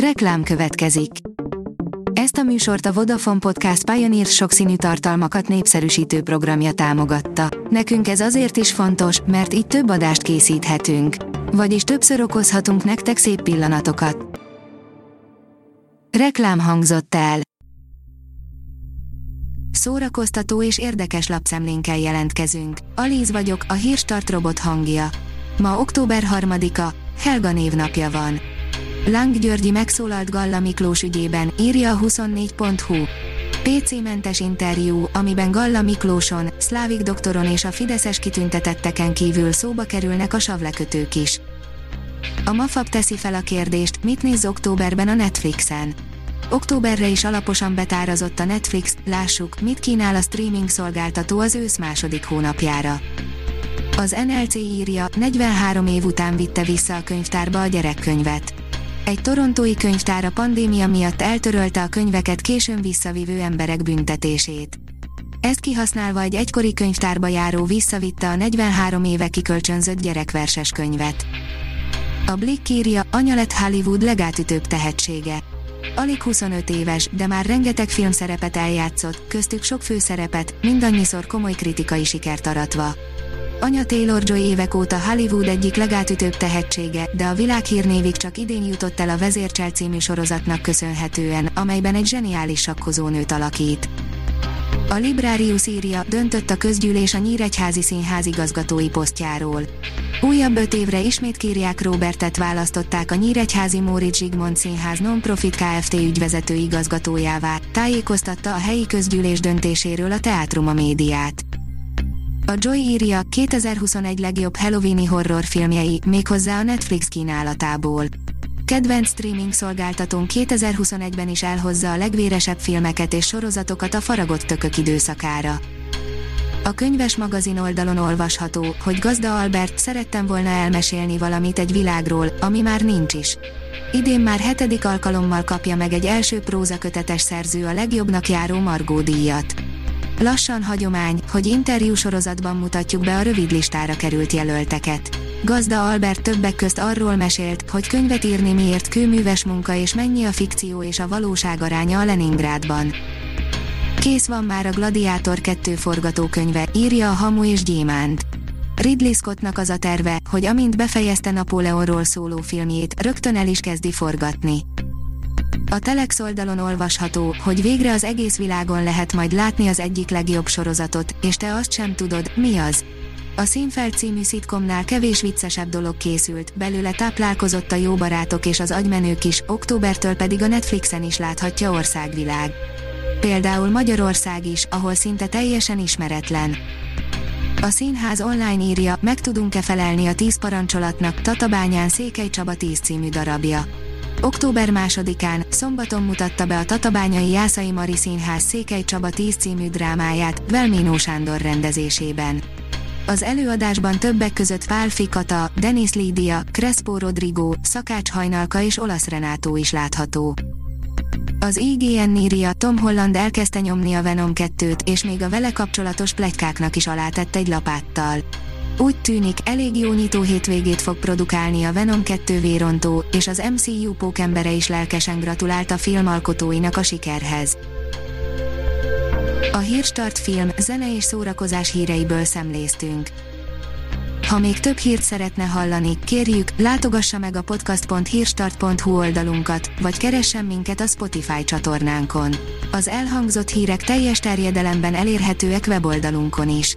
Reklám következik. Ezt a műsort a Vodafone Podcast Pioneer sokszínű tartalmakat népszerűsítő programja támogatta. Nekünk ez azért is fontos, mert így több adást készíthetünk. Vagyis többször okozhatunk nektek szép pillanatokat. Reklám hangzott el. Szórakoztató és érdekes lapszemlénkkel jelentkezünk. Alíz vagyok, a hírstart robot hangja. Ma október 3-a, Helga névnapja van. Lang Györgyi megszólalt Galla Miklós ügyében, írja a 24.hu. PC-mentes interjú, amiben Galla Miklóson, Szlávik doktoron és a Fideszes kitüntetetteken kívül szóba kerülnek a savlekötők is. A Mafab teszi fel a kérdést, mit néz októberben a Netflixen. Októberre is alaposan betárazott a Netflix, lássuk, mit kínál a streaming szolgáltató az ősz második hónapjára. Az NLC írja, 43 év után vitte vissza a könyvtárba a gyerekkönyvet. Egy torontói könyvtár a pandémia miatt eltörölte a könyveket későn visszavívő emberek büntetését. Ezt kihasználva egy egykori könyvtárba járó visszavitte a 43 éve kikölcsönzött gyerekverses könyvet. A Blick írja, anya lett Hollywood legátütőbb tehetsége. Alig 25 éves, de már rengeteg filmszerepet eljátszott, köztük sok főszerepet, mindannyiszor komoly kritikai sikert aratva. Anya Taylor-Joy évek óta Hollywood egyik legátütőbb tehetsége, de a világhírnévig csak idén jutott el a Vezércsel című sorozatnak köszönhetően, amelyben egy zseniális sakkozónőt alakít. A Librarius írja, döntött a közgyűlés a Nyíregyházi Színház igazgatói posztjáról. Újabb öt évre ismét kírják Robertet választották a Nyíregyházi Móricz Zsigmond Színház non-profit Kft. ügyvezető igazgatójává, tájékoztatta a helyi közgyűlés döntéséről a Teátrum a médiát. A Joy írja 2021 legjobb Halloweeni horrorfilmjei, méghozzá a Netflix kínálatából. Kedvenc streaming szolgáltatón 2021-ben is elhozza a legvéresebb filmeket és sorozatokat a faragott tökök időszakára. A könyves magazin oldalon olvasható, hogy Gazda Albert szerettem volna elmesélni valamit egy világról, ami már nincs is. Idén már hetedik alkalommal kapja meg egy első prózakötetes szerző a legjobbnak járó Margó díjat. Lassan hagyomány, hogy interjú sorozatban mutatjuk be a rövid listára került jelölteket. Gazda Albert többek közt arról mesélt, hogy könyvet írni miért kőműves munka és mennyi a fikció és a valóság aránya a Leningrádban. Kész van már a Gladiátor 2 forgatókönyve, írja a Hamu és Gyémánt. Ridley Scottnak az a terve, hogy amint befejezte Napóleonról szóló filmjét, rögtön el is kezdi forgatni. A Telex oldalon olvasható, hogy végre az egész világon lehet majd látni az egyik legjobb sorozatot, és te azt sem tudod, mi az. A Színfeld című szitkomnál kevés viccesebb dolog készült, belőle táplálkozott a jó barátok és az agymenők is, októbertől pedig a Netflixen is láthatja országvilág. Például Magyarország is, ahol szinte teljesen ismeretlen. A színház online írja, meg tudunk-e felelni a tíz parancsolatnak, Tatabányán Székely Csaba 10 című darabja. Október 2-án, szombaton mutatta be a Tatabányai Jászai Mari Színház Székely Csaba 10 című drámáját, Velmínó Sándor rendezésében. Az előadásban többek között Pál Fikata, Denis Lídia, Crespo Rodrigo, Szakács Hajnalka és Olasz Renátó is látható. Az IGN írja, Tom Holland elkezdte nyomni a Venom 2-t, és még a vele kapcsolatos pletykáknak is alátett egy lapáttal. Úgy tűnik, elég jó nyitó hétvégét fog produkálni a Venom 2 vérontó, és az MCU pókembere is lelkesen gratulált a filmalkotóinak a sikerhez. A Hírstart film, zene és szórakozás híreiből szemléztünk. Ha még több hírt szeretne hallani, kérjük, látogassa meg a podcast.hírstart.hu oldalunkat, vagy keressen minket a Spotify csatornánkon. Az elhangzott hírek teljes terjedelemben elérhetőek weboldalunkon is.